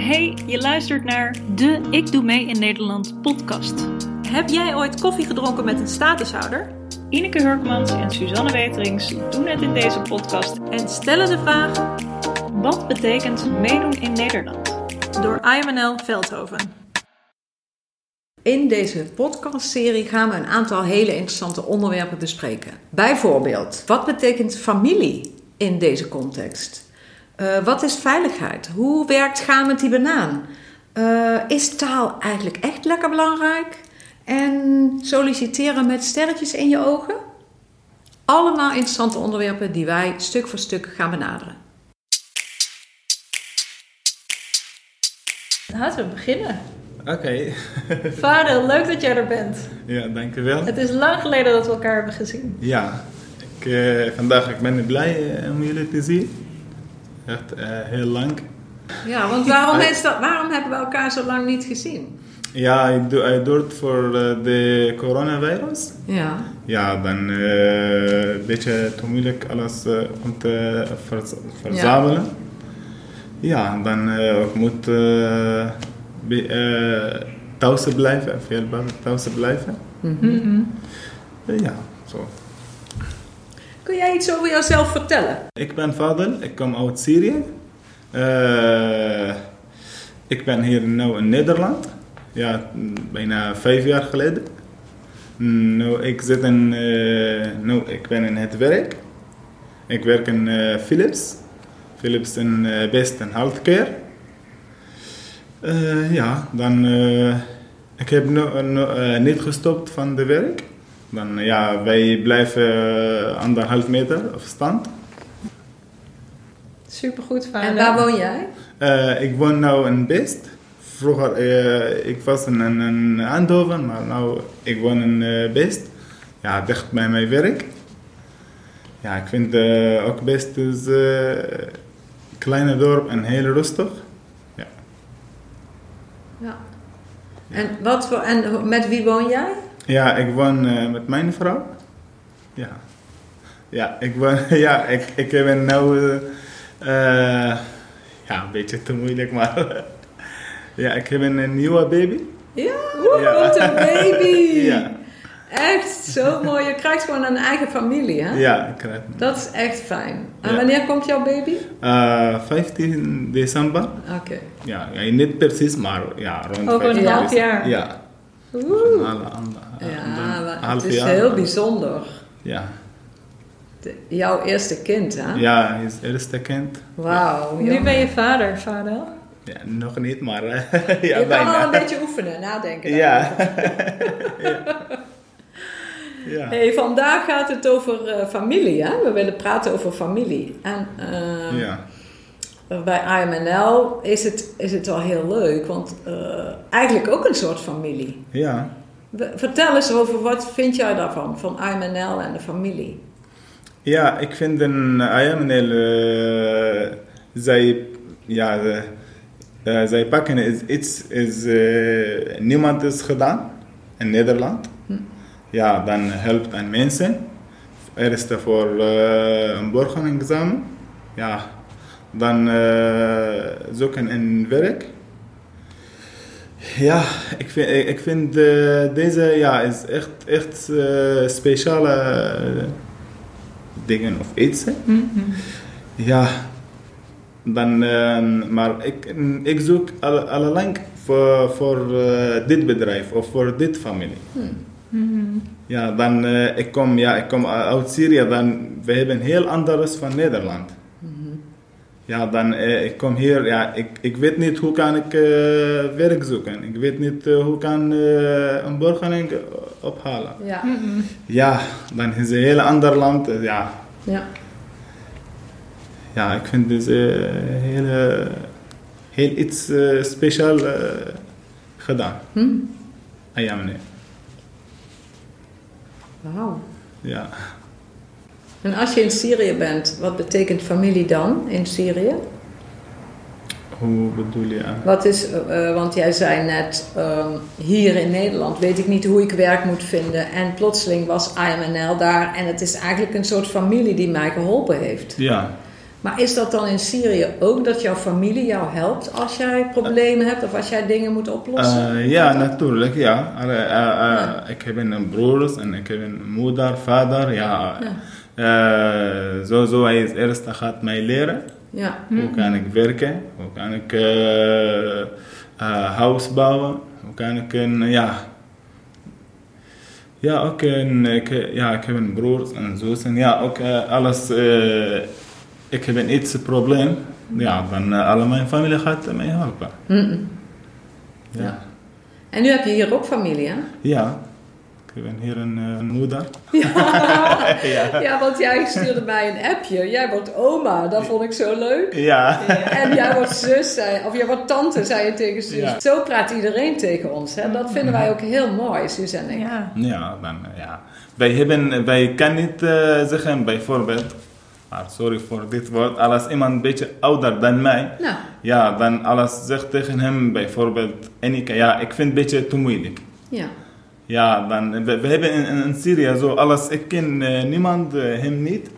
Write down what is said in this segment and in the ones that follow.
Hey, je luistert naar de Ik Doe Mee in Nederland podcast. Heb jij ooit koffie gedronken met een statushouder? Ineke Hurkmans en Suzanne Weterings doen het in deze podcast. En stellen de vraag Wat betekent meedoen in Nederland? door IMNL Veldhoven. In deze podcastserie gaan we een aantal hele interessante onderwerpen bespreken. Bijvoorbeeld, wat betekent familie in deze context? Uh, wat is veiligheid? Hoe werkt gaan met die banaan? Uh, is taal eigenlijk echt lekker belangrijk? En solliciteren met sterretjes in je ogen? Allemaal interessante onderwerpen die wij stuk voor stuk gaan benaderen. Laten we beginnen. Oké. Okay. Vader, leuk dat jij er bent. Ja, dankjewel. Het is lang geleden dat we elkaar hebben gezien. Ja, ik, uh, vandaag ik ben ik blij uh, om jullie te zien. Echt uh, heel lang. Ja, want waarom, is dat, waarom hebben we elkaar zo lang niet gezien? Ja, ik doe, ik doe het voor de coronavirus. Ja. Ja, dan een beetje te moeilijk alles om te verzamelen. Ja, ja dan ik moet uh, thuis blijven, veel thuis blijven. Mm -hmm. Ja, zo. Kun jij iets over jezelf vertellen? Ik ben vader, ik kom uit Syrië. Uh, ik ben hier nu in Nederland. Ja, bijna vijf jaar geleden. Nu, ik, zit in, uh, nu, ik ben in het werk. Ik werk in uh, Philips. Philips in Best en Healthcare. Ja, dan. Ik heb uh, niet gestopt van de werk. Dan, ja, wij blijven anderhalf meter afstand. Supergoed, vader. En waar woon jij? ik woon nu in Best. Vroeger, ik was in, in Eindhoven, maar nu ik woon in Best. Ja, dicht bij mijn werk. Ja, ik vind ook Best is een kleine dorp en heel rustig. Ja. En, wat voor, en met wie woon jij? Ja, ik woon uh, met mijn vrouw. Ja. Ja, ik, woon, ja, ik, ik heb een nieuwe... Uh, ja, een beetje te moeilijk, maar... ja, ik heb een, nieuwe baby. Ja, ja. wat een baby! ja. Echt zo mooi. Je krijgt gewoon een eigen familie, hè? Ja, ik krijg Dat is echt fijn. En ja. wanneer komt jouw baby? Uh, 15 december. Oké. Okay. Ja, ja, niet precies, maar ja, rond Over een half jaar? Ja. Oeh. Ja, het is heel bijzonder. Ja. De, jouw eerste kind, hè? Ja, het eerste kind. Wauw. Nu ben je vader, vader. Ja, nog niet, maar ja, Je bijna. kan al een beetje oefenen, nadenken. Ja. ja. Ja. Hey, vandaag gaat het over uh, familie. Hè? We willen praten over familie. En uh, ja. Bij IMNL is het, is het wel heel leuk, want uh, eigenlijk ook een soort familie. Ja. Vertel eens over wat vind jij daarvan, van IMNL en de familie? Ja, ik vind een IMNL, zij, ja, zij pakken iets, is, niemand is gedaan in Nederland. Hm ja, dan helpt aan mensen. Eerst voor een borgenexamen. Ja, dan uh, zoeken een werk. Ja, ik vind, ik vind uh, deze ja, is echt, echt speciale dingen of iets. Mm -hmm. Ja, dan, maar ik, ik zoek al, al lang voor, voor dit bedrijf of voor dit familie. Mm. Mm-hmm. Ja, dan ik kom, ja, ik kom uit Syrië, dan we hebben heel anders van Nederland. Ja, dan uh, ik kom hier, ja, ik, ik weet niet hoe kan ik uh, werk zoeken. Ik weet niet hoe kan een borgening ophalen. Ja. Mm-hmm. ja, dan is het een heel ander land. ja. Ja. Ja, ik vind dus heel, heel iets speciaal gedaan. Hm? Ah, ja, meneer. Wauw. Ja. En als je in Syrië bent, wat betekent familie dan in Syrië? Hoe bedoel je? Wat is, uh, want jij zei net, uh, hier in Nederland weet ik niet hoe ik werk moet vinden. En plotseling was IMNL daar en het is eigenlijk een soort familie die mij geholpen heeft. Ja. Maar is dat dan in Syrië ook dat jouw familie jou helpt als jij problemen hebt of als jij dingen moet oplossen? Eh, ja, natuurlijk, ja. Eh, eh, Ik heb een broers en ik heb een moeder, vader, ja. Eh, zo, zo hij is eerst gaat mij leren. ja. Hoe kan ik werken? Hoe kan ik eh, eh, huis bouwen? Hoe kan ik een, ja... Ja, ook een, ik, ja, ik heb een broer en zus en ja, ook eh, alles... eh, ik heb een iets probleem. Ja, dan uh, alle mijn familie gaat mij helpen. Mm-mm. Ja. Ja. En nu heb je hier ook familie, hè? Ja, ik heb hier een eh, moeder. Ja, want jij stuurde mij een appje. Jij wordt oma, dat vond ik zo leuk. Ja, En jij wordt zus, zei, of jij wordt tante, zei je tegen zus. Ja. Zo praat iedereen tegen ons. Hè? Dat vinden wij ook heel mooi, Suus en ik. Ja. ja, dan, eh, ja. Wij, hebben, wij kan niet eh, zeggen bijvoorbeeld, maar sorry voor dit woord, als iemand een beetje ouder dan mij, Nou, ja, dan alles zegt tegen hem bijvoorbeeld, en ik, ja, ik vind het een beetje te moeilijk. ja. Ja, dan, we, we hebben in, in, in Syrië zo alles, ik ken eh, niemand, eh, hem niet.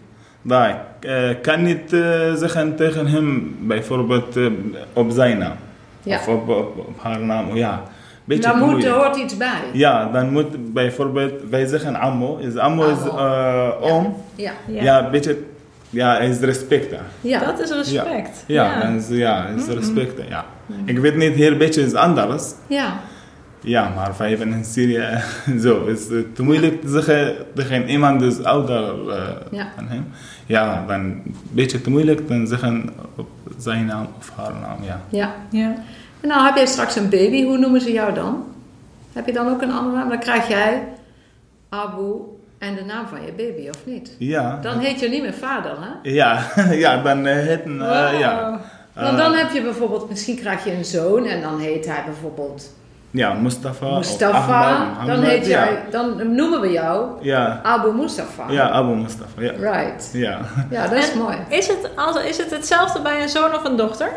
Dat ik eh, kan niet zeggen tegen hem bijvoorbeeld op zijn naam. Ja. Of op, op, op haar naam, ja. Beetje Daar te moet, er hoort iets bij. Ja, dan moet bijvoorbeeld, wij zeggen ammo. Is ammo is eh, oom. Ja. Ja. Ja, een beetje, ja, is respect. Ja. Dat is respect. Ja, dan is, ja, is respect. Ja. Ik weet niet, hier een beetje is anders. ja. Ja, maar wij hebben in Syrië zo. is het te moeilijk te zeggen tegen iemand dus ouder eh, Ja. van hem. Ja, dan een beetje te moeilijk te zeggen op zijn naam of haar naam. Ja. ja. Ja. En nou heb jij straks een baby, hoe noemen ze jou dan? Heb je dan ook een andere naam? Dan krijg jij Abu en de naam van je baby, of niet? Ja, Dan heet je niet meer vader, hè? ja, ja dan eh, het, eh, ja. Want Eh, dan heb je bijvoorbeeld, misschien krijg je een zoon en dan heet hij bijvoorbeeld Ja, Mustafa. Mustafa. Ahmad, dan heet ja. jij, dan noemen we jou Ja, Abu Mustafa. ja, Abu Mustafa. Ja. Right. ja. Ja, dat is En mooi. Is het, als, is het hetzelfde bij een zoon of een dochter?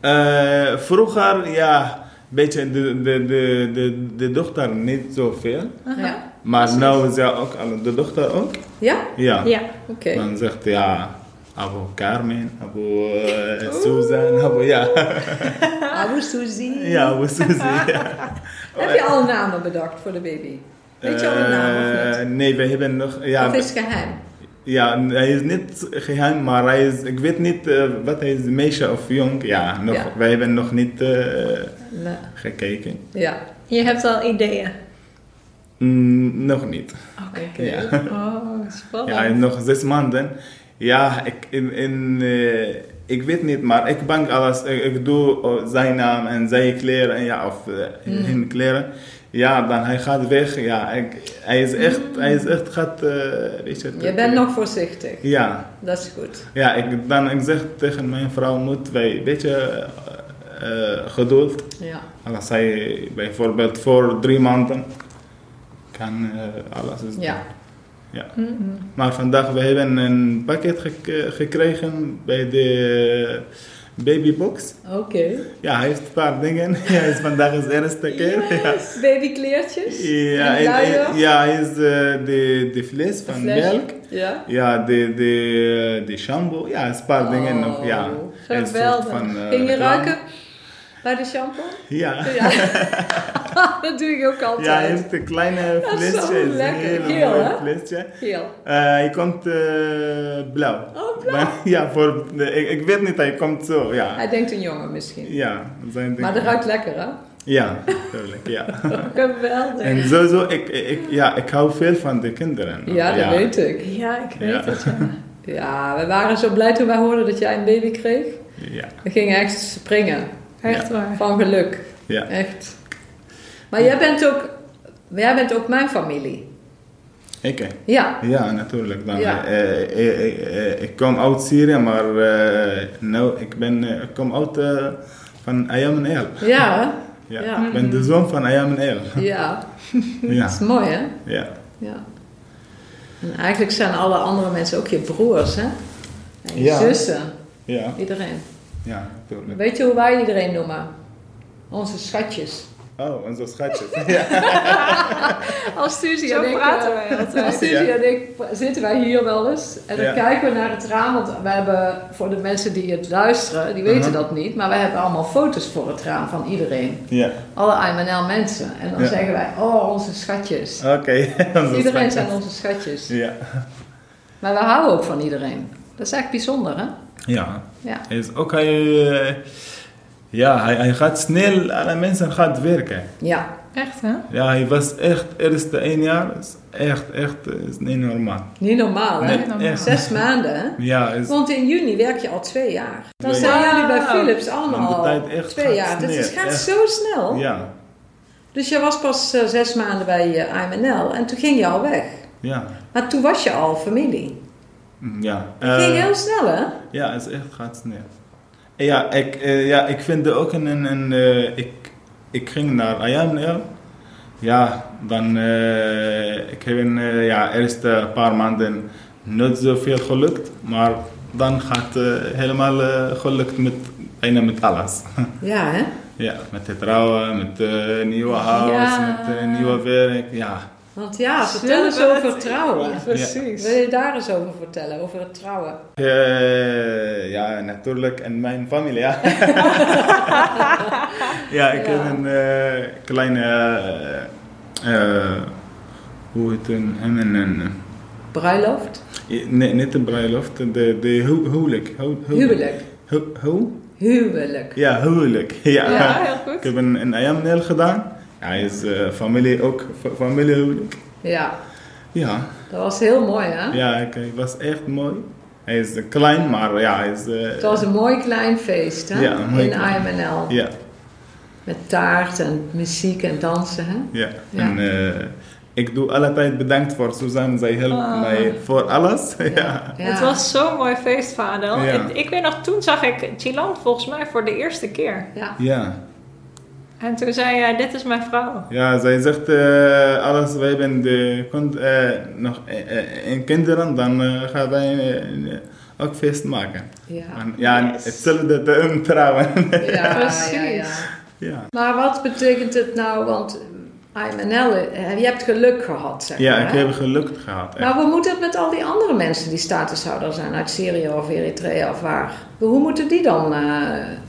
Eh, vroeger, ja, een beetje de, de, de, de, de dochter niet zoveel. Ja? Maar nu is ja ook de dochter ook. Ja? Ja. Ja. Oké. Dan zegt ja, Abu Carmen, Abu eh, Susan, Abu ja. Abu Suzy. ja, Abu Suzy. Ja. Heb je al namen bedacht voor de baby? Weet je al een naam of Eh, niet? Nee, we hebben nog. Ja, Of is het geheim? ja, hij is niet geheim, maar hij is, ik weet niet eh, wat hij is, meisje of jong. Ja, nog, Ja. wij hebben nog niet eh, Nee. gekeken. Ja. Je hebt al ideeën. Mm, nog niet. Oké. Ja. Oh, spannend. Ja, nog zes maanden. Ja, ik, in, in, eh, ik weet niet, maar ik bang alles. Ik, ik doe oh, zijn naam en zijn kleren, en ja, of uh, Mm. hun kleren. Ja, dan hij gaat weg. Ja, ik, hij is echt, hij is echt gaat, weet je. Je bent nog voorzichtig. Ja, Dat is goed. ja ik, dan, ik zeg tegen mijn vrouw, moet wij een beetje geduld. Ja. Als hij bijvoorbeeld voor drie maanden kan alles is Ja. Ja. Maar vandaag we hebben een pakket gek- gekregen bij de babybox. Oké. Ja, hij heeft een paar dingen. Ja, is vandaag is de eerste keer. Ja. Babykleertjes? Ja, En ja, hij is eh, de, de vlees van melk. Ja. Ja, de, de, de shampoo. Ja, een paar dingen nog. Ja, Oh, geweldig. van, eh, Ging je ruiken bij de shampoo? Ja. Ja. dat doe ik ook altijd. Ja, hij heeft een kleine Dat is zo flesje. een lekker. hele Geel, mooie hè? flesje. Geel. Eh, hij komt eh, blauw. Oh, blauw. Maar, ja, voor, de, ik, ik weet niet, hij komt zo, ja. Hij denkt een jongen misschien. Ja, zijn Maar dat ruikt lekker, hè? Ja, natuurlijk, ja. Geweldig. en sowieso, ik, ik, ja, ik hou veel van de kinderen. Ja, dat weet ik. Ja, ik weet Ja. het. Ja. Ja, we waren zo blij toen wij hoorden dat jij een baby kreeg. Ja, We gingen echt springen. Echt waar. Van geluk. ja. Echt. Maar jij bent ook, jij bent ook mijn familie. Ik. Ja. ja, natuurlijk. Dan, Ja. eh, eh, eh, eh, ik kom uit Syrië, maar eh, nou, ik, ben, eh, ik kom uit eh, van Ayam en El. Ja? Ja. Ja. Ik ben de zoon van Ayam en El. Ja. Ja, Dat is mooi, hè? ja. Ja. En eigenlijk zijn alle andere mensen ook je broers, hè? En je Ja. zussen. ja, Iedereen. Ja, natuurlijk. Weet je hoe wij iedereen noemen? Onze schatjes. Oh, onze schatjes. Ja. Als Suzy Zo en ik, praten eh, wij altijd. als Suzy Ja. en ik zitten wij hier wel eens en dan Ja. kijken we naar het raam. Want we hebben, voor de mensen die het luisteren, die weten Mhm. dat niet. Maar we hebben allemaal foto's voor het raam van iedereen. ja. Alle IMNL mensen. En dan Ja. zeggen wij, oh onze schatjes. Oké. Iedereen schatjes. zijn onze schatjes. Ja. Maar we houden ook van iedereen. Dat is echt bijzonder hè? Ja. Ja. Hij is ook hij, eh, ja, hij, hij gaat snel, alle mensen gaat werken. Ja. Echt, hè? Ja, hij was echt, eerste één jaar, is echt, echt, eh, is niet normaal. Niet normaal hè? Nee, normaal. echt. Zes maanden hè? Ja, is, Want in juni werk je al twee jaar. Dan zijn jullie bij. Philips allemaal al twee jaar. Dus het gaat echt. zo snel. ja, Dus je was pas eh, zes maanden bij uh, IMNL en toen ging je al weg. ja, Maar toen was je al familie. Mm, ja. Het ging Eh, heel snel hè? Ja, het is echt gaat snel. Ja, ik, eh, ja, ik vind er ook een, een, een eh, ik, ik ging naar IMNL. Ja, dan, eh, ik heb eh, ja, eerste paar maanden niet zoveel gelukt, maar dan gaat eh helemaal eh, gelukt met, bijna met alles. Ja hè? ja, met het trouwen, met nieuwe huis, Ja. met nieuwe werk, ja. Want ja, vertel eens over het- trouwen. Precies. Wil je daar eens over vertellen, over het trouwen? Eh, ja, natuurlijk. En mijn familie, ja. ja, ik Ja. heb een eh, kleine... eh, eh, hoe heet het? Hem een... een Bruiloft? nee, niet een bruiloft. De, de hu- huwelijk. Hu- hu- Huwelijk. Hu- Hoe? Huwelijk. Ja, huwelijk. Ja, Ja, heel goed. Ik heb een, een IMNL gedaan. Hij is eh, familie ook. fa- Familiehuwelijk. Ja, Ja. dat was heel mooi hè? Ja, ik- hij was echt mooi. Hij is eh, klein, maar ja, hij is... eh, Het was een mooi klein feest hè? Ja, een mooi In klein- IMNL. Ja, Met taart en muziek en dansen hè? ja. Ja. En eh, ik doe altijd bedankt voor Suzanne. Zij helpt Ah. mij voor alles. ja. Ja. Het was zo'n mooi feest, Vadel. Ja. Ik, ik weet nog, toen zag ik Chilan volgens mij voor de eerste keer. Ja. Ja. En toen zei hij, dit is mijn vrouw. Ja, zij zegt eh, alles, wij hebben de, kond- eh, nog eh, eh, kinderen, dan eh, gaan wij ook feest maken. Ja. En, ja, Yes. hetzelfde te trouwen. Ja, ja, Precies. ja. ja. Maar wat betekent het nou? Want IMNL, eh, je hebt geluk gehad, zeg ja, maar. ik hè? heb geluk gehad. echt. Maar hoe moet het met al die andere mensen die statushouder zijn uit Syrië of Eritrea of waar? Hoe moeten die dan eh,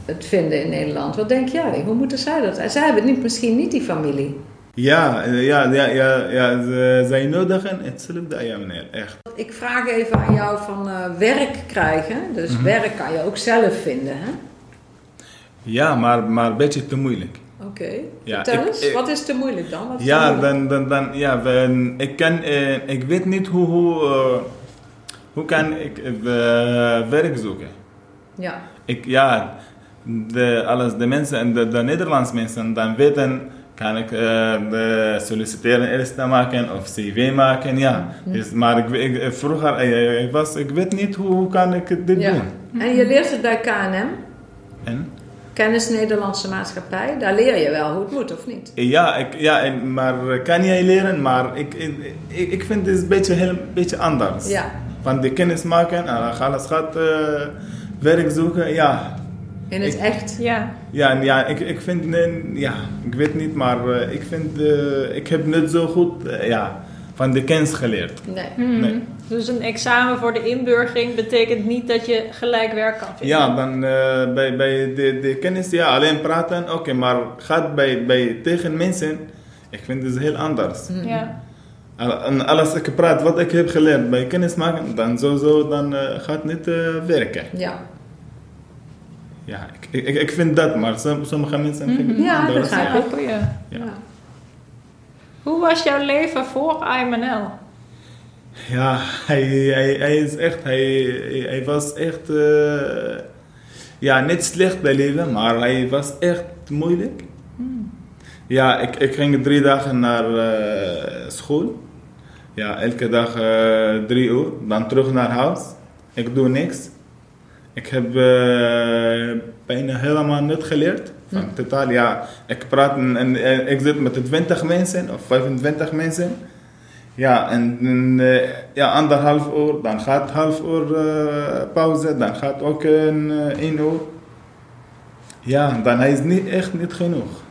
het vinden in Nederland? Wat denk jij? Hoe moeten zij dat? Zij hebben niet, misschien niet die familie. Ja, eh, ja, ja, ja, ja zij nodigen hetzelfde ja meneer, echt. Ik vraag even aan jou van eh, werk krijgen. Dus Mhm. werk kan je ook zelf vinden, hè? Ja, maar, maar een beetje te moeilijk. Oké. Ja, Vertel ik- eens, ik- wat is te moeilijk dan? Wat Ja, dan, dan, dan, ja we- ik, kan, eh, ik weet niet hoe, hoe, eh, hoe kan ik eh, werk zoeken. Ja, Ik, ja, de, alles, de mensen en de, de Nederlandse mensen dan weten, kan ik eh, de solliciteren eerst maken of cv maken, ja. Dus, maar ik, ik, vroeger, ik, was, ik weet niet hoe, hoe kan ik dit ja. doen. En je leert het bij KNM, En? Kennis Nederlandse Maatschappij. Daar leer je wel hoe het moet, of niet? Ja, ik, ja en, maar kan jij leren, maar ik, ik, ik, vind het een beetje, heel, beetje anders. Ja. Van de kennis maken en dan alles gaat eh, werk zoeken, ja. In het Ik- echt. Ja. Ja, en ja ik, ik vind, nee, ja, ik weet niet, maar eh, ik vind, eh, ik heb niet zo goed, eh, ja, van de kennis geleerd. Nee. Hmm. Nee. Dus een examen voor de inburgering betekent niet dat je gelijk werk kan vinden. Ja, dan eh, bij, bij de, de kennis, ja, alleen praten, oké, maar gaat bij, bij tegen mensen, ik vind het heel anders. Ja. En alles ik praat wat ik heb geleerd bij kennis maken, dan sowieso dan eh, gaat niet eh, werken. Ja. Ja, ik, ik, ik vind dat, maar som- sommige mensen vinden het Ja, anders. begrijp Ja, ik. goeie. Ja. Ja. Hoe was jouw leven voor IMNL? Ja, hij, hij, hij is echt, hij, hij- was echt, eh, ja, niet slecht bij leven, maar hij was echt moeilijk. Ja, ik, ik ging drie dagen naar eh, school. Ja, elke dag eh, drie uur, dan terug naar huis. Ik doe niks. Ik heb bijna helemaal niet geleerd. Van totaal, ja, ik praat en, en ik zit met 20 mensen of 25 mensen. Ja, en eh, ja, anderhalf uur, dan gaat half uur eh, pauze, dan gaat ook een eh, één uur. Ja, dan hij is niet echt niet genoeg.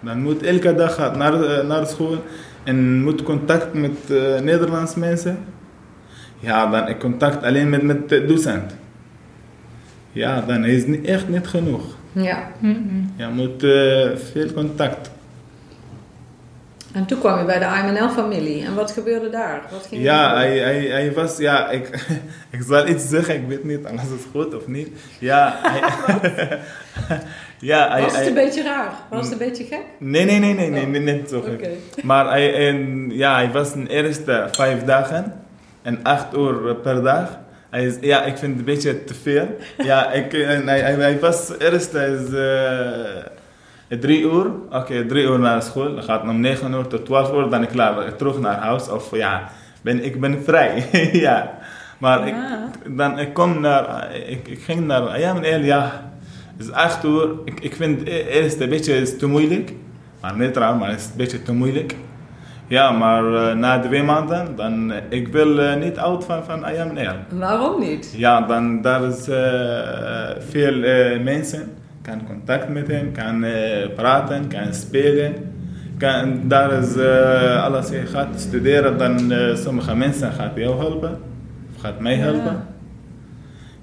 Dan moet elke dag gaat naar, eh, naar school en moet contact met uh, Nederlandse mensen. Ja, dan ik contact alleen met, met de docent. Ja, dan is het echt niet genoeg. Ja. Je moet uh, veel contact. En toen kwam je bij de IMNL-familie. En wat gebeurde daar? Wat ging ja, hij, hij, hij was, ja, ik, ik zal iets zeggen, ik weet niet, als het goed of niet. Ja, hij, ja, hij, was het een beetje raar? Was het een beetje gek? Nee, nee, nee, nee, nee, nee niet zo gek. Okay. Maar hij, en, ja, hij was de eerste vijf dagen en acht uur per dag. Hij is, ja, ik vind het een beetje te veel. Ja, ik, en hij, hij, hij was eerst is, uh, drie uur. Oké, okay, drie uur naar school. Dan gaat om negen uur tot twaalf uur. Dan ik klaar. Terug naar huis. Of ja, ben, ik ben vrij. ja. Maar ik, dan, ik kom naar, ik, ik ging naar, ja meneer, ja. Het is acht uur. Ik, ik vind het eerst een beetje is te moeilijk. Maar niet raar, maar het is een beetje te moeilijk. Ja, maar uh, na twee maanden, dan uh, ik wil uh, niet oud van, van IMNL. Waarom niet? Ja, dan daar is veel mensen, kan contact met hem, kan praten, kan spelen. Kan, daar is alles, je gaat studeren, dan sommige mensen gaan jou helpen, of gaat mij helpen.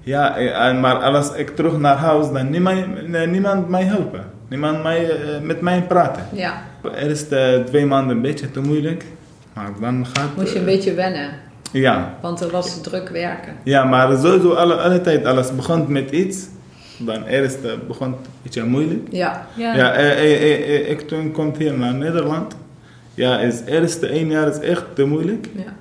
Ja, ja maar als ik terug naar huis, dan niemand, niemand mij helpen. Niemand mij, met mij praten. Ja. Eerst uh, twee maanden een beetje te moeilijk. Maar dan gaat... Moest je een beetje wennen? Ja. Want er was druk werken. Ja, maar sowieso alle, alle tijd, alles begon met iets. Dan eerst uh, begon het een beetje moeilijk. Ja. Ja, ja ik toen kom hier naar Nederland. Ja, het eerste één jaar is echt te moeilijk. Ja.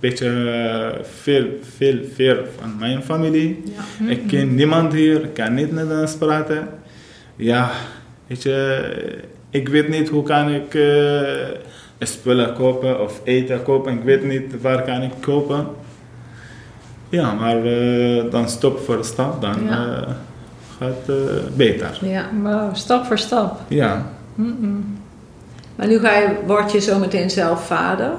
Beetje veel, veel, veel van mijn familie. Ja. Ik ken niemand hier, ik kan niet Nederlands praten. Ja, weet je ik weet niet hoe kan ik uh, spullen kopen of eten kopen. Ik weet niet waar kan ik kopen. Ja, maar uh, dan stap voor stap, dan ja. uh, gaat het beter. Ja, wow, stap voor stap. Ja. Mm -mm. Maar nu ga je, word je zo meteen zelf vader.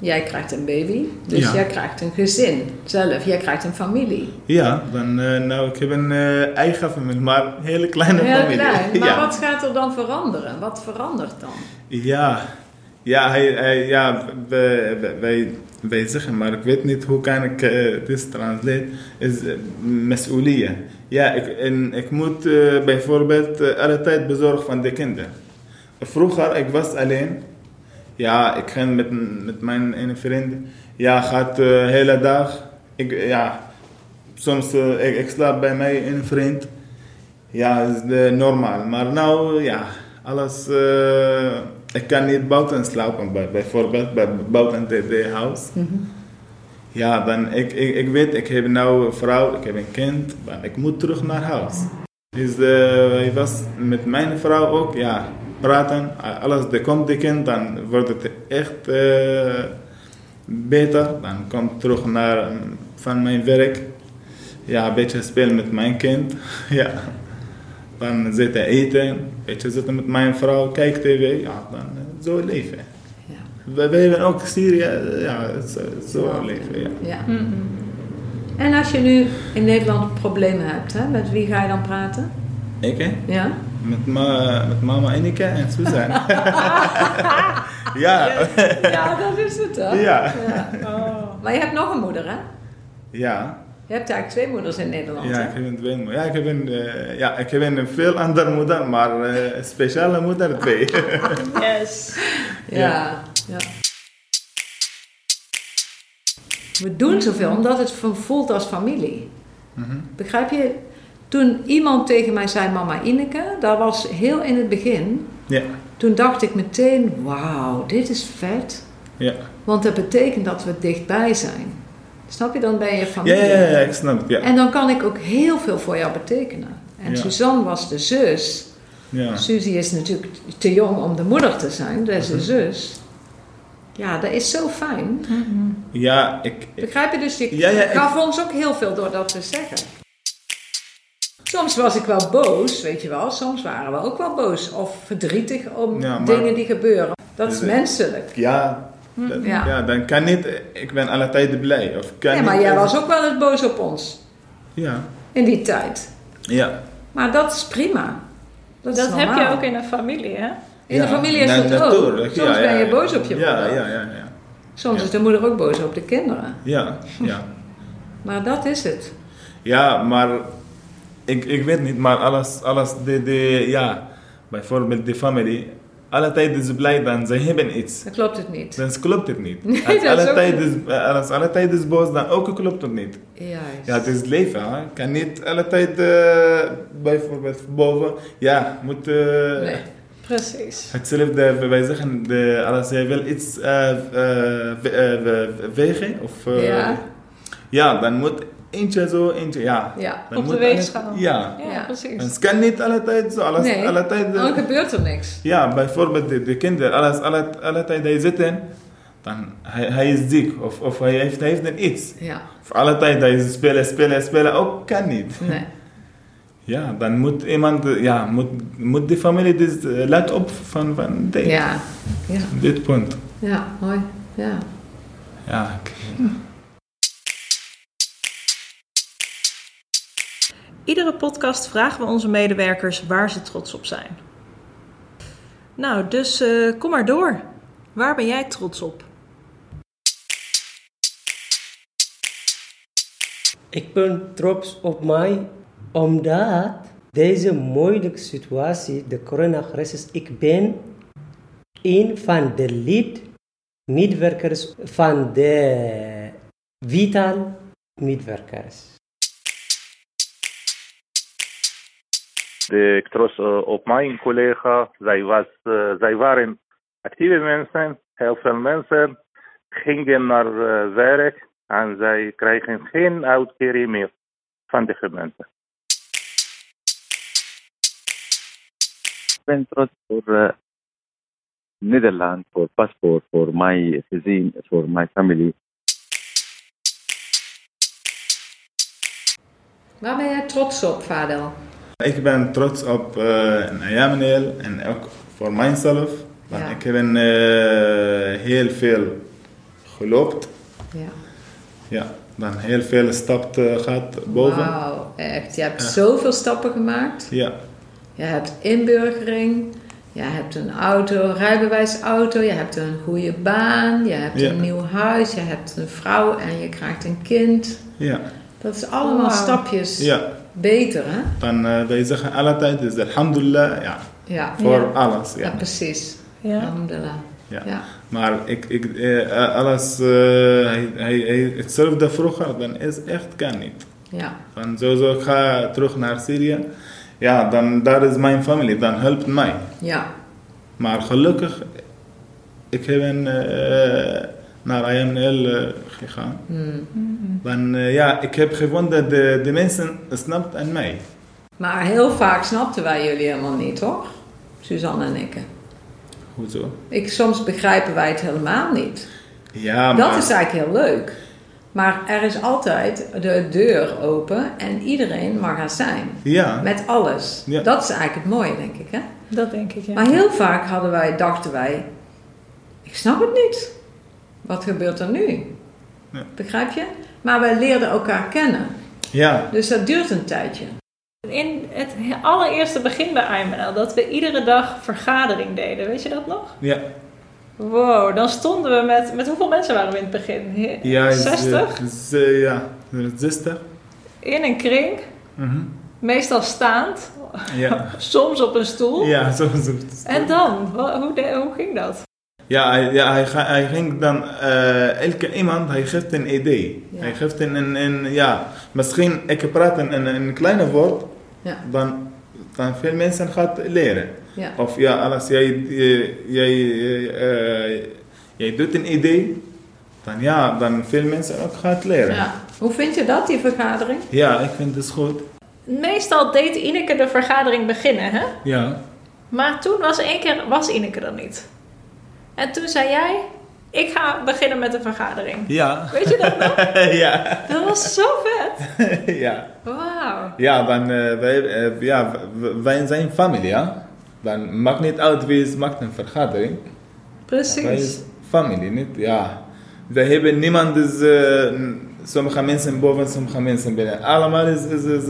Jij krijgt een baby, dus ja. jij krijgt een gezin zelf. Jij krijgt een familie. Ja, dan, eh, nou, ik heb een eh, eigen familie, maar een hele kleine Heel familie. Klein. Maar wat gaat er dan veranderen? Wat verandert dan? Ja, ja, hij, hij ja wij, wij, wij, zeggen, maar ik weet niet hoe kan ik uh, dit translate, is uh, Ja, ik, en, ik moet bijvoorbeeld alle tijd bezorgen van de kinderen. Vroeger, ik was alleen ja, ik ging met, met mijn ene vriend. Ja, gaat de uh, hele dag. Ik, ja, soms uh, ik, ik slaap bij mij een vriend. Ja, is de normaal. Maar nou, ja, alles. Uh, ik kan niet buiten slapen, bij, bijvoorbeeld bij, buiten de huis. Mm -hmm. Ja, dan ik, ik, ik weet, ik heb nou een vrouw, ik heb een kind, maar ik moet terug naar huis. Dus uh, ik was met mijn vrouw ook, ja, praten. Alles, er komt de kind, dan wordt het echt uh, beter. Dan kom ik terug naar van mijn werk. Ja, een beetje spelen met mijn kind. ja. Dan zitten eten, een beetje zitten met mijn vrouw, kijk tv. Ja, dan uh, zo leven. Ja. We, we hebben ook Syrië, ja, zo, leven. Ja. ja. Mm -hmm. En als je nu in Nederland problemen hebt, hè, met wie ga je dan praten? Ik hè? Ja. Met, ma, met mama Ineke en Suzanne. ja. ja, dat is het hè? Ja. ja. Oh. Maar je hebt nog een moeder hè? Ja. Je hebt eigenlijk twee moeders in Nederland Ja, hè? ik heb een twee moeders. Ja, ik heb een, uh, ja, ik heb een veel andere moeder, maar uh, een speciale moeder twee. yes. Ja. ja. ja. We doen zoveel omdat het voelt als familie. Mm -hmm. Begrijp je? Toen iemand tegen mij zei, mama Ineke, dat was heel in het begin. Ja. Toen dacht ik meteen, wauw, dit is vet. Ja. Want dat betekent dat we dichtbij zijn. Snap je? Dan ben je familie. Ja, ja, ja, ik snap het, ja. En dan kan ik ook heel veel voor jou betekenen. En Ja. Suzanne was de zus. Ja. Suzy is natuurlijk te jong om de moeder te zijn, dat is de Mhm. zus. Ja, dat is zo fijn. Ja, ik, ik, Begrijp je? Dus je Ja, ja, ik- gaf ons ook heel veel door dat te zeggen. Soms was ik wel boos, weet je wel. Soms waren we ook wel boos of verdrietig om Ja, maar- dingen die gebeuren. Dat is Dus, menselijk. ja, dat- Ja. ja. dan kan niet, ik ben alle tijd blij. Of kan Ja, maar niet, jij was ook wel eens boos op ons Ja, in die tijd. ja. Maar dat is prima. Dat, Dat is heb je ook in een familie, hè? In de familie is dat ook. Soms Ja, ben je ja. boos op je ja, moeder. Ja, ja, ja. Soms Ja. is de moeder ook boos op de kinderen. Ja, ja. Maar dat is het. Ja, maar ik, ik weet niet, maar alles, alles de, de, ja, bijvoorbeeld de familie, alle tijd is blij dan ze hebben iets. Dan klopt het niet. Dan klopt het niet. Nee, als, alle tijd is, als alle tijd is boos, dan ook klopt het niet. Juist. Ja, het is leven. Hè. Kan niet alle tijd uh, bijvoorbeeld boven, ja, moet... Uh, Nee. Precies. Hetzelfde, wij zeggen, de, als je wil iets uh, wegen, of... ja. ja, dan moet eentje zo, eentje, ja. Ja. Dan Op de moet weegschaal. alle- Ja. Ja, Ja. precies. Het kan niet alle tijd zo, alles, Nee, alle tijd... dan gebeurt er niks. ja, bijvoorbeeld de, de kinderen, alles, alle, alle tijd hij zitten, dan hij, hij is ziek, of, of hij heeft, hij heeft een iets. Ja. Of alle tijd hij spelen, spelen, spelen, ook kan niet. Nee. Ja, dan moet iemand, eh, ja, moet, moet de familie dus eh, let op van, van dit, Ja. Ja. dit punt. Ja, mooi. Ja. Ja, ik- Iedere podcast vragen we onze medewerkers waar ze trots op zijn. Nou, dus eh, kom maar door. Waar ben jij trots op? Ik ben trots op mij omdat deze moeilijke situatie, de coronacrisis, ik ben een van de lead-medewerkers van de Vital medewerkers. Ik trots uh, op mijn collega. Zij, was, uh, zij waren actieve mensen. Heel veel mensen gingen naar uh, werk en zij krijgen geen uitkering meer van de gemeente. Ik ben trots voor uh, Nederland, voor paspoort, voor mijn gezin, voor mijn familie. Waar ben jij trots op, Fadel? Ik ben trots op uh, Ayameneel en ook voor mijzelf. Want Ja. ik heb een, uh, heel veel gelopen. Ja. Ja, dan heel veel stappen gehad boven. Wauw, echt. Je hebt zoveel stappen gemaakt. Ja, Je hebt inburgering. Je hebt een auto, rijbewijsauto. Je hebt een goede baan. Je hebt Ja. een nieuw huis. Je hebt een vrouw en je krijgt een kind. ja, Dat is allemaal stapjes ja. Beter, hè? Dan uh, wij zeggen alle tijd is alhamdulillah, ja, Ja. voor Ja. alles. Ja, Ja. precies. Ja. Alhamdulillah. Ja. Ja. Maar ik, ik, eh, alles, uh, hij, hij, hij, hetzelfde vroeger, dan is echt kan niet. Ja. Dan sowieso, ik ga terug naar Syrië. Ja, dan daar is mijn familie, dan helpt mij. Ja. Maar gelukkig, ik heb een, uh, naar IML uh, gegaan. Hmm. Dan, uh, ja, ik heb gevonden de, de mensen snapt aan mij. Maar heel vaak snapten wij jullie helemaal niet, toch? Suzanne en ik. Hoezo? ik. Soms begrijpen wij het helemaal niet. Ja, Dat maar... is eigenlijk heel leuk. Maar er is altijd de deur open en iedereen mag er zijn. Ja, Met alles. Ja. Dat is eigenlijk het mooie, denk ik. Hè? Dat denk ik, ja. Maar heel vaak hadden wij, dachten wij, ik snap het niet. Wat gebeurt er nu? Ja. Begrijp je? Maar wij leerden elkaar kennen. ja, Dus dat duurt een tijdje. In het allereerste begin bij IML, dat we iedere dag vergadering deden, weet je dat nog? ja. Wow, dan stonden we met, met hoeveel mensen waren we in het begin? Ja, is, 60? is, eh, ja, 60. In een kring, Mhm. meestal staand, Ja, soms op een stoel. ja, zo is het. En dan, hoe, de- hoe ging dat? Ja, hij, ja hij, hij ging dan, eh, elke iemand, hij geeft een idee. Ja. Hij geeft een, een, een, ja, misschien, ik praat een, een, een kleine woord, Ja. dan, dan veel mensen gaat leren. Ja. Of ja, als jij, eh, jij, eh, jij doet een idee, dan ja, dan veel mensen ook gaat leren. Ja. Hoe vind je dat, die vergadering? Ja, ik vind het goed. Meestal deed Ineke de vergadering beginnen, hè? Ja, Maar toen was één keer, was Ineke er niet. En toen zei jij, ik ga beginnen met de vergadering. ja. Weet je dat nog? ja, Dat was zo vet. ja. Wauw. Ja, dan, eh, wij, eh, ja, wij zijn familie, ja. Dan maakt niet uit wie is, maakt een vergadering. Wij Precies. is familie, niet? Ja. Wij hebben niemand, is, eh, sommige mensen boven, sommige mensen binnen. Allemaal is, is, is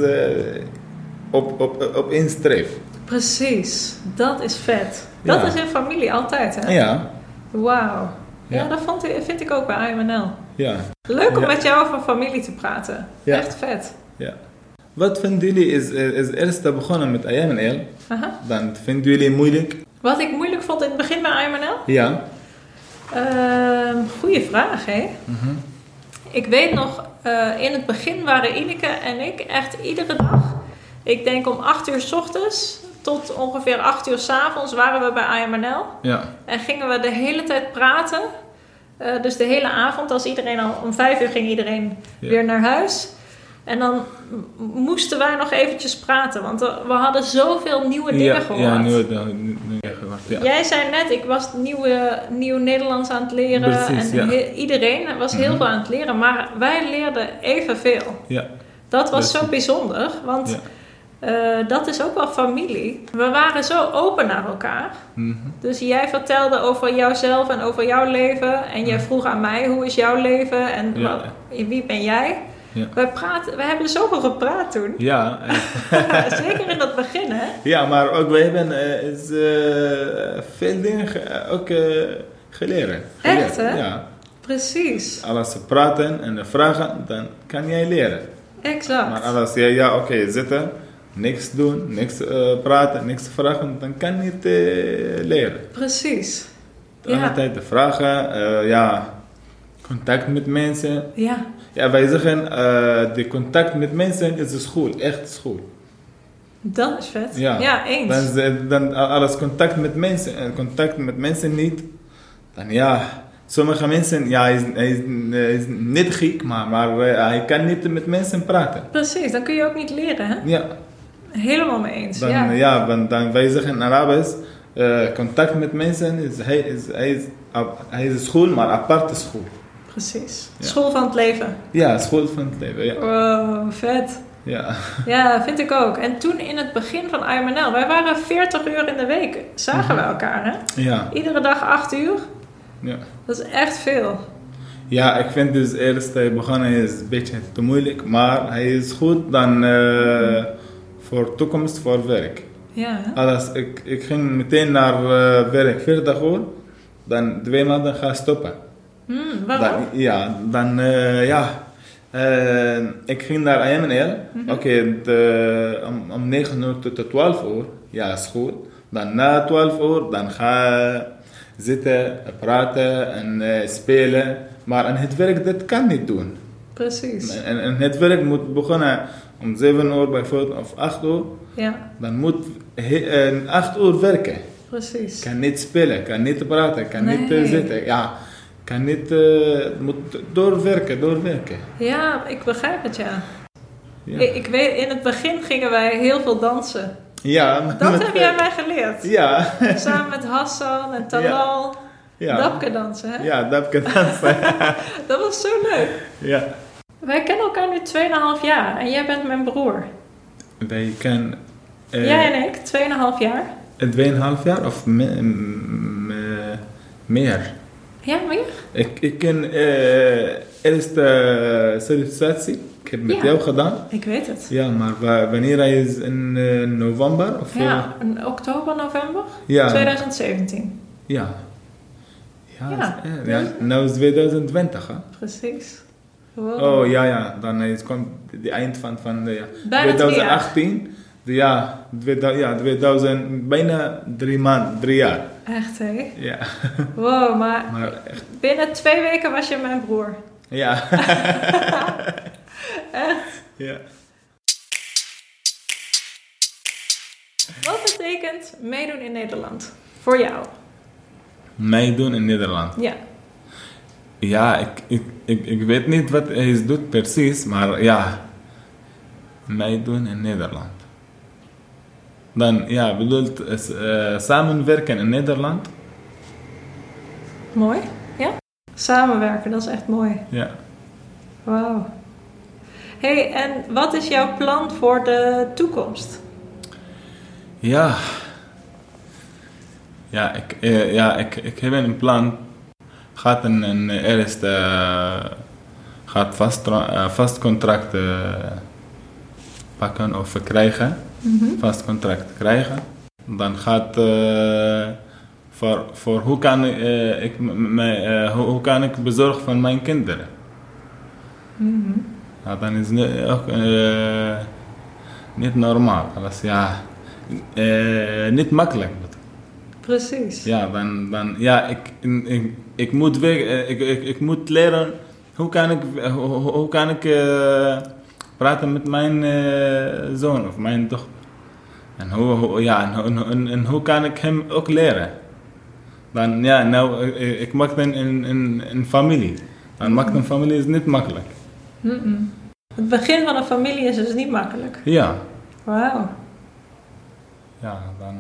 op, op, op één streef. Precies, dat is vet. Dat Ja. is in familie altijd, hè? Ja, Wauw. Ja, Ja. dat vond, vind ik ook bij IMNL. ja, Leuk om Ja. met jou over familie te praten. Ja. Echt vet. ja. Wat vinden jullie is, is eerst begonnen met IMNL? Aha. Dan vinden jullie moeilijk? Wat ik moeilijk vond in het begin bij IMNL? Ja. Ehm goeie vraag, hè? Mhm. Ik weet nog, eh, in het begin waren Ineke en ik echt iedere dag, ik denk om 8 uur s ochtends tot ongeveer 8 uur s avonds waren we bij IMNL. Ja. En gingen we de hele tijd praten. Eh, dus de hele avond, als iedereen al om 5 uur ging iedereen Ja. weer naar huis. En dan moesten wij nog eventjes praten, want we hadden zoveel nieuwe dingen Ja, gehoord. ja, nu, nu gehoord. Ja. Jij zei net, ik was nieuwe, nieuw Nederlands aan het leren. Precies, en ja. iedereen was heel Mhm. veel aan het leren, maar wij leerden evenveel. Ja. Dat was zo bijzonder, want Ja. eh, dat is ook wel familie. We waren zo open naar elkaar. Mhm. Dus jij vertelde over jouzelf en over jouw leven. En jij vroeg aan mij, hoe is jouw leven? En Ja. wat- wie ben jij? Ja. We, praten, we hebben zoveel gepraat toen. Ja, Zeker in het begin, hè? ja, maar ook wij hebben eh, is, eh, veel dingen ge- ook eh, geleerd. Echt, Geleerd, hè? Ja. Precies, Als ze praten en vragen, dan kan jij leren. exact. Maar als jij, ja, oké, zitten, niks doen, niks eh, praten, niks vragen, dan kan je niet eh, leren. Precies. Ja, tijd de vragen, eh, ja, contact met mensen. ja, Ja, wij zeggen, de contact met mensen is de school, echt school. dat is vet. Ja. Ja, eens. Dan, dan alles contact met mensen en contact met mensen niet, dan ja, sommige mensen, ja, hij is, hij is, hij is niet gek, maar, maar hij kan niet met mensen praten. Precies, dan kun je ook niet leren, hè? Ja, Helemaal mee eens. dan, ja. ja. want dan wij zeggen in Arabisch, eh, contact met mensen, is, hij, is, hij, is, hij school, maar aparte school. Precies. Ja. School van het leven. Ja, school van het leven, ja. Wow, vet. ja. Ja, vind ik ook. En toen in het begin van IMNL, wij waren 40 uur in de week, zagen we Mhm. elkaar, hè? Ja, Iedere dag 8 uur. ja. Dat is echt veel. Ja, ik vind dus eerst hij begonnen is een beetje te moeilijk, maar hij is goed dan eh, voor toekomst, voor werk. Ja, hè? Alles, ik, ik ging meteen naar eh, werk, 40 uur, dan twee maanden ga stoppen. Hmm, waarom? Dan, ja, dan eh, ja, Eh, ik ging naar IMNL, Mhm. oké, om, om 9 uur tot 12 uur, ja, is goed. Dan na 12 uur, dan ga zitten, praten en spelen. Maar aan het werk, dat kan niet doen. Precies. En, en het werk moet beginnen om 7 uur bijvoorbeeld of 8 uur. Ja, Dan moet eh, 8 uur werken. precies. Kan niet spelen, kan niet praten, kan niet eh, zitten. Ja, kan niet, eh, moet doorwerken, doorwerken. Ja, ik begrijp het, ja. Ja, Ik, ik weet, in het begin gingen wij heel veel dansen. ja Dat heb jij mij geleerd. Ja, Samen met Hassan en Talal. ja. Dapke dansen, hè? Ja, dat kan dansen. Dat was zo leuk. ja. Wij kennen elkaar nu 2,5 jaar en jij bent mijn broer. Wij kennen eh, jij en ik, 2,5 jaar. 2,5 jaar of me- m- me- meer. Ja, meer? Ik, ik ken eh eerste sollicitatie. Ik heb met Ja. jou gedaan. Ik weet het. Ja, maar wa- wanneer hij is in eh, november? Of, eh, Ja, in oktober, november ja. 2017. Ja. Ja, Ja. is- ja. nou is 2020, hè? Precies. Wow. Oh ja, ja. Dan is komt het eind van, van de, ja. Bijna drie jaar. 2018. De, ja, 2000, ja, 2000, bijna drie maanden, drie jaar. Echt, hè? Ja, Wow, maar maar echt, binnen twee weken was je mijn broer. ja. Echt? ja. Wat betekent meedoen in Nederland? Voor jou? Meedoen in Nederland. Ja. Ja, ik, ik, ik, ik weet niet wat hij doet precies, maar ja, meedoen in Nederland. Dan, ja, bedoelt eh, samenwerken in Nederland. Mooi. Ja? Samenwerken, dat is echt mooi. Ja. Wauw. hey, en wat is jouw plan voor de toekomst? Ja. Ja, ik, eh, ja ik, ik heb een plan. Gaat een, een eerste uh, gaat vast, uh, vast contract uh, pakken of krijgen, vast contract krijgen, dan gaat eh, voor, voor hoe kan ik, eh, mij, eh, hoe, hoe kan ik bezorgen van mijn kinderen. Ja, dan is het ook eh, niet normaal. Alles, ja, eh, niet makkelijk. Precies. Ja, dan, dan ja, ik, ik, ik, moet, eh, ik, ik, ik moet leren hoe kan ik, hoe, hoe- kan ik eh, praten met mijn eh, zoon of mijn dochter. En hoe, hoe- ja, en, hoe- en, en hoe kan ik hem ook leren. Dan, ja, nou, ik, ik maak een, een, een, een familie. Dan maakt een familie is niet makkelijk. Mm-mm. Het begin van een familie is dus niet makkelijk. Ja, Wauw. ja, dan...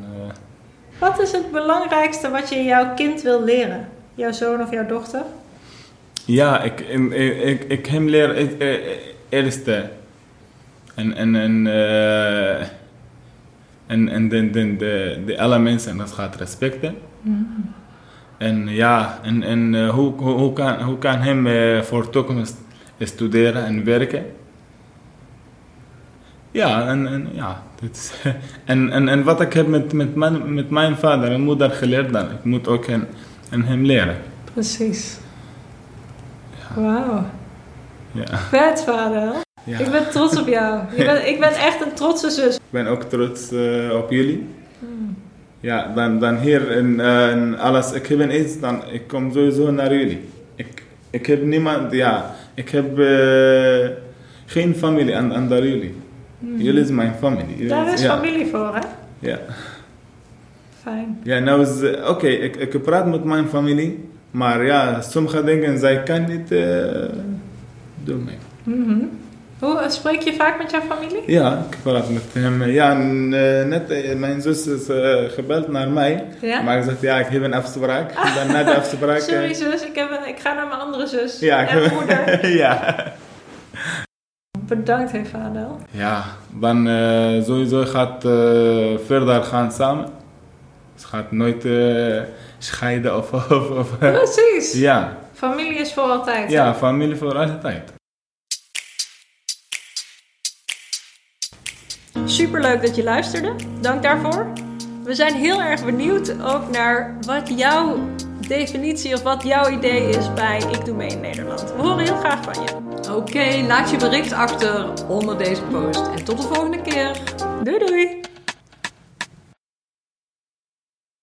Wat is het belangrijkste wat je jouw kind wil leren? Jouw zoon of jouw dochter? Ja, ik, ik, ik, hem leer het eh, eerste. En, en, en, eh, en, en de, de, de, de alle mensen, dat gaat respecten. En ja, en, en eh, hoe, hoe, kan, hoe kan hem eh, voor toekomst studeren en werken? Ja, en, en, ja, dit is, en, en, en wat ik heb met, met, mijn, met mijn vader en moeder geleerd, dan, ik moet ook hen, en hem leren. Precies. Wauw. Ja. Vet, vader. Ja. Ik ben trots op jou. Je bent, ik ben echt een trotse zus. Ik ben ook trots eh, op jullie. Ja, dan, dan hier in, eh, in alles, ik heb een iets, dan ik kom sowieso naar jullie. Ik, ik heb niemand, ja, ik heb eh, geen familie aan, aan daar jullie. Jullie zijn mijn familie. Jullie Daar is ja, familie voor, hè? Ja, Fijn. ja nou is, eh, oké, ik, ik praat met mijn familie, maar ja, sommige dingen zij kan niet eh, doen. Mhm. Hoe eh, spreek je vaak met jouw familie? Ja, ik praat met hem. Ja, net mijn zus is gebeld naar mij. Ja? Maar ik zeg, ja, ik heb een afspraak. En dan na de afspraak... Sorry zus, ik, heb een, ik ga naar mijn andere zus. ja, ik en moeder. ja. Bedankt, Fadel. ja, dan sowieso gaat verder gaan samen. Het gaat nooit eh, scheiden of... of, of Precies. ja. Familie is voor altijd. hè? ja, familie voor altijd. Superleuk dat je luisterde. Dank daarvoor. We zijn heel erg benieuwd ook naar wat jouw definitie of wat jouw idee is bij Ik Doe Mee in Nederland. We horen heel graag van je. Oké, laat je bericht achter onder deze post. En tot de volgende keer. Doei doei!